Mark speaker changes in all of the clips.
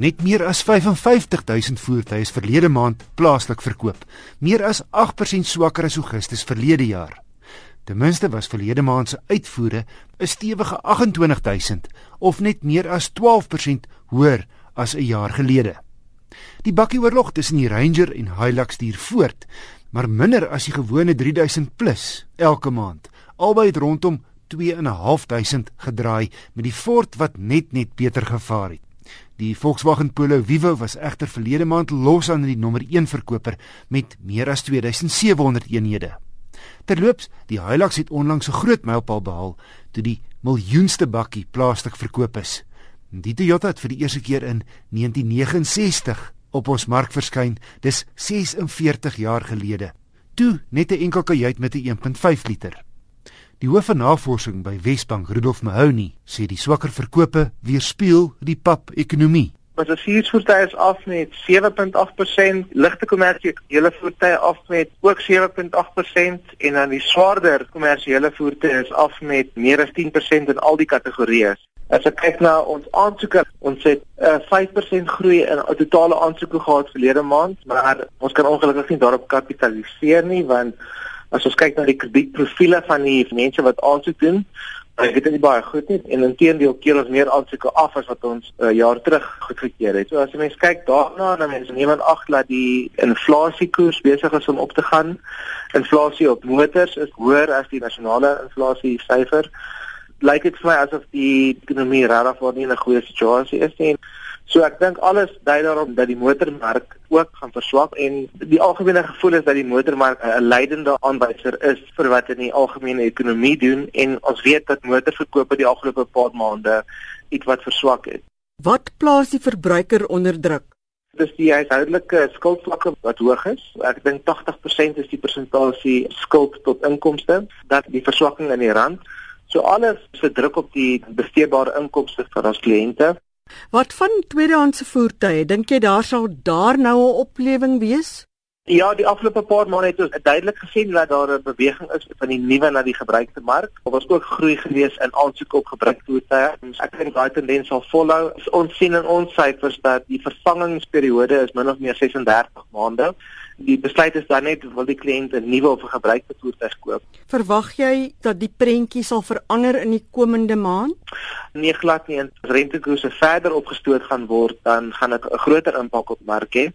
Speaker 1: net meer as 55000 voertuie is verlede maand plaaslik verkoop, meer as 8% swakker as Augustus verlede jaar. Ten minste was verlede maand se uitvoere 'n stewige 28000 of net meer as 12% hoër as 'n jaar gelede. Die bakkieoorlog tussen die Ranger en Hilux duur voort, maar minder as die gewone 3000 plus elke maand. Albei het rondom 2.500 gedraai met die Ford wat net net beter gevaar het. Die Volkswagen Polo Vivo was egter verlede maand los aan die nommer 1 verkoper met meer as 2700 eenhede. Terloops, die Hilux het onlangs 'n groot mylpaal behaal toe die miljoenste bakkie plaaslik verkoop is. Die Toyota het vir die eerste keer in 1969 op ons mark verskyn, dis 46 jaar gelede. Toe net 'n enkel kajuit met 'n 1.5 liter. Die hoof van navorsing by Wesbank, Rudolf Mahoney, sê die swakker verkope weerspieël die pap-ekonomie.
Speaker 2: Passasiersvoertuie is af met 7.8%, ligte kommersiële voertuie af met ook 7.8% en dan die swaarder kommersiële voertuie is af met meer as 10% in al die kategorieë. As ek kyk na ons aansoeke, ons het 'n uh, 5% groei in totale aansoeke gehad verlede maand, maar ons kan ongelukkig nie daarop kapitaliseer nie want as ons kyk na die kredietprofiele van die mense wat aansoek doen, dit nie baie goed nie en intedeel keer ons meer aansoeke af as wat ons 'n uh, jaar terug goedgekeur het. So as jy mens kyk daarna, dan mense neem aan ag dat die inflasiekoers besig is om op te gaan. Inflasie op motors is hoër as die nasionale inflasie syfer. Lyk dit vir my asof die ekonomie regtig nie in 'n goeie situasie is nie. So ek dink alles dui daarop dat die motormark ook gaan verswak en die algemene gevoel is dat die motormark 'n leidende aanwyser is vir wat in die algemene ekonomie doen en ons weet dat motorverkope die afgelope paar maande iets wat verswak het.
Speaker 3: Wat plaas die verbruiker onder druk?
Speaker 2: Dis die huishoudelike skuldvlakke wat hoog is. Ek dink 80% is die persentasie skuld tot inkomste dat die verswakking in die rand So alles se druk op die besteedbare inkomste van ons kliënte.
Speaker 3: Wat van tweedehandse voertuie? Dink jy daar sal daar nou 'n oplewing wees?
Speaker 2: Ja, die afgelope paar maande het ons duidelik gesien dat daar 'n beweging is van die nuwe na die gebruikte mark. Daar was ook groei gewees in aansoeke op gebruikte voertuie. Ek dink daai tendens sal volhou. Ons sien in ons syfers dat die vervangingsperiode is min of meer 36 maande die besluit is dan net wil die kliënt 'n nuwe of 'n gebruikte voertuig koop.
Speaker 3: Verwag jy dat die prentjie sal verander in die komende maand?
Speaker 2: Nee glad nie. As rentekoerse verder opgestoot gaan word, dan gaan dit 'n groter impak op mark hê.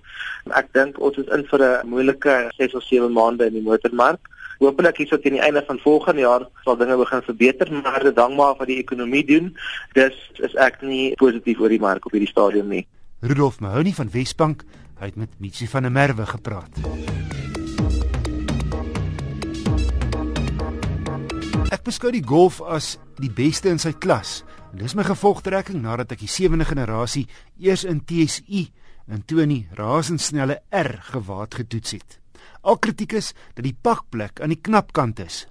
Speaker 2: Ek dink ons is in vir 'n moeilike 6 of 7 maande in die motormark. Hoopelik hierso teen die einde van volgende jaar sal dinge begin verbeter, maar dit hang maar af wat die ekonomie doen. Dus is ek nie positief oor die mark op hierdie stadium nie.
Speaker 1: Rudolf Mahoney van Wesbank Hy het met Mitsi van der Merwe gepraat. Ek beskou die Golf as die beste in sy klas. En dis my gevolgtrekking nadat ek die sewende generasie eers in TSI en toe in die rasendsnelle R gewaad getoets het. Al kritiek is dat die pakplek aan die knap kant is.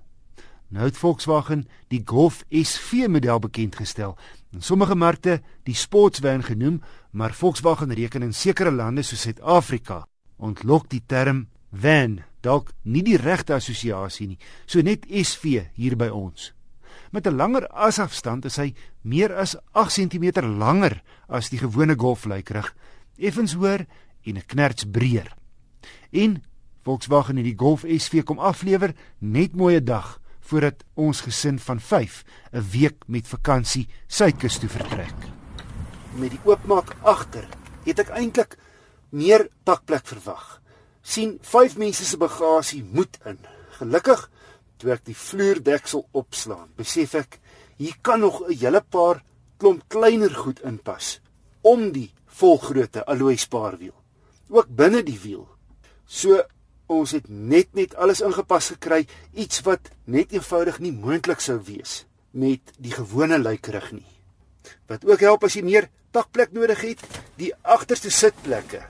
Speaker 1: Nou het Volkswagen die Golf SV model bekend gestel. In sommige markte die sportswan genoem, maar Volkswagen reken in sekere lande soos Suid-Afrika ontlok die term van dalk nie die regte assosiasie nie. So net SV hier by ons. Met 'n langer asafstand is hy meer as 8 cm langer as die gewone Golf lykrig, effens hoër en 'n knerts breër. En Volkswagen het die Golf SV kom aflewer net mooi 'n dag voordat ons gesin van 5 'n week met vakansie suidkus toe vertrek. Met die oopmaak agter het ek eintlik meer pakplek verwag. sien 5 mense se bagasie moet in. Gelukkig toe ek die vloerdeksel opslaan, besef ek hier kan nog 'n hele paar klomp kleiner goed inpas om die volgrootte alloy spaarwiel. Ook binne die wiel. So ons het net net alles ingepas gekry, iets wat net eenvoudig nie moontlik sou wees met die gewone luikerig nie. Wat ook help as jy meer pakplek nodig het, die agterste sitplekke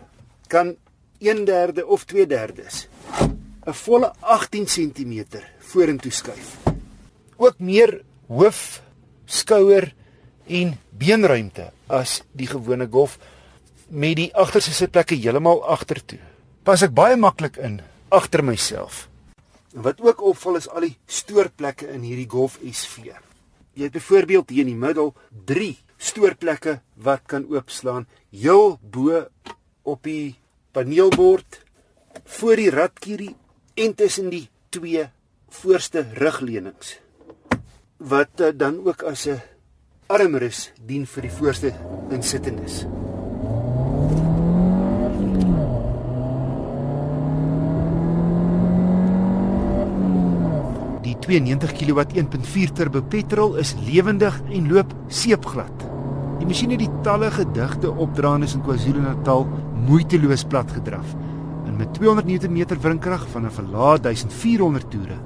Speaker 1: kan 1/3 of 2/3 'n volle 18 cm vorentoe skuif. Ook meer hoof, skouer en beenruimte as die gewone Golf met die agterste sitplekke heeltemal agtertoe pas ek baie maklik in agter myself. Wat ook opval is al die stoorplekke in hierdie Golf SV. Jy het byvoorbeeld hier in die middel 3 stoorplekke wat kan oopslaan heel bo op die paneelbord voor die radkierie en tussen die twee voorste rugleunings wat uh, dan ook as 'n armrus dien vir die voorste insittendes. 92 kW 1.4 turbo petrol is lewendig en loop seepglad. Die masjien het die talle gedigte opdraandes in KwaZulu-Natal moeiteloos plat gedraf. En met 200 Nm wrinkrag van 'n verlaat 1400 toere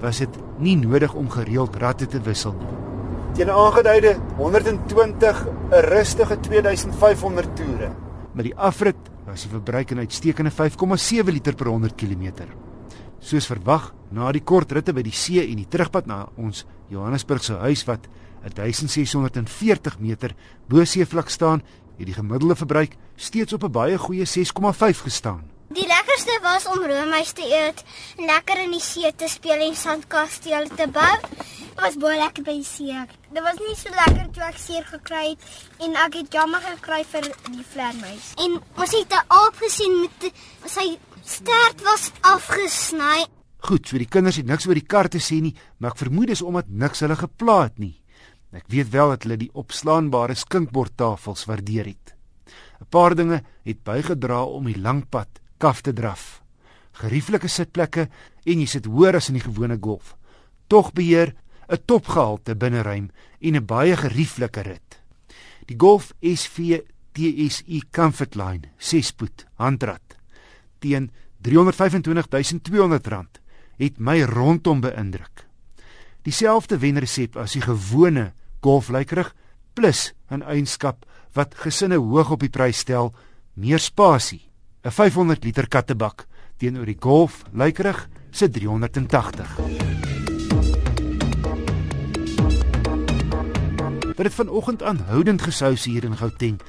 Speaker 1: was dit nie nodig om gereeld ratte te wissel nie. Teen aangeduide 120 'n rustige 2500 toere. Met die afrit was die verbruik 'n uitstekende 5,7 liter per 100 km. Soos verwag, na die kort ritte by die see en die terugpad na ons Johannesburgse huis wat 1640 meter bo seevlak staan, het die gemiddelde verbruik steeds op 'n baie goeie 6,5 gestaan.
Speaker 4: Die lekkerste was om roomys te eet, lekker in die see te speel en sandkastele te bou. Dit was baie lekker by die see. Dit was nie so lekker toe ek seer gekry het en ek het jammer gekry vir die vleermuis. En ons het 'n aap gesien met sy stert was afgesny.
Speaker 1: Goed, so die kinders het niks oor die kar te sê nie, maar ek vermoed dis omdat niks hulle gepla het nie. Ek weet wel dat hulle die opslaanbare skinkbordtafels waardeer het. 'n Paar dinge het bygedra om die lang pad kaf te draf. Gerieflike sitplekke en jy sit hoër as in die gewone golf. Tog beheer 'n topgehalte binneruim en 'n baie gerieflike rit. Die Golf SV TSI Comfortline 6-spoed handrat teen R325200 het my rondom beïndruk. Dieselfde wenresep as die gewone Golf lykerig plus 'n eienskap wat gesinne hoog op die prys stel, meer spasie 'n 500 liter kattebak teenoor die Golf lykerig se 380. Dit het vanoggend aanhoudend gesous hier in Gauteng,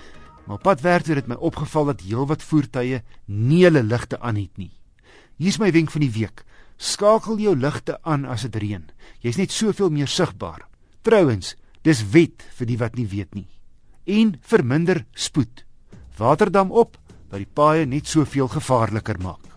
Speaker 1: maar op pad werk het dit my opgeval dat heelwat voertuie nie hulle ligte aan het nie. Hier is my wenk van die week. Skakel jou ligte aan as dit reën. Jy's net soveel meer sigbaar. Trouwens, dis wet vir die wat nie weet nie. En verminder spoed. Waterdam op wat die paaie net soveel gevaarliker maak.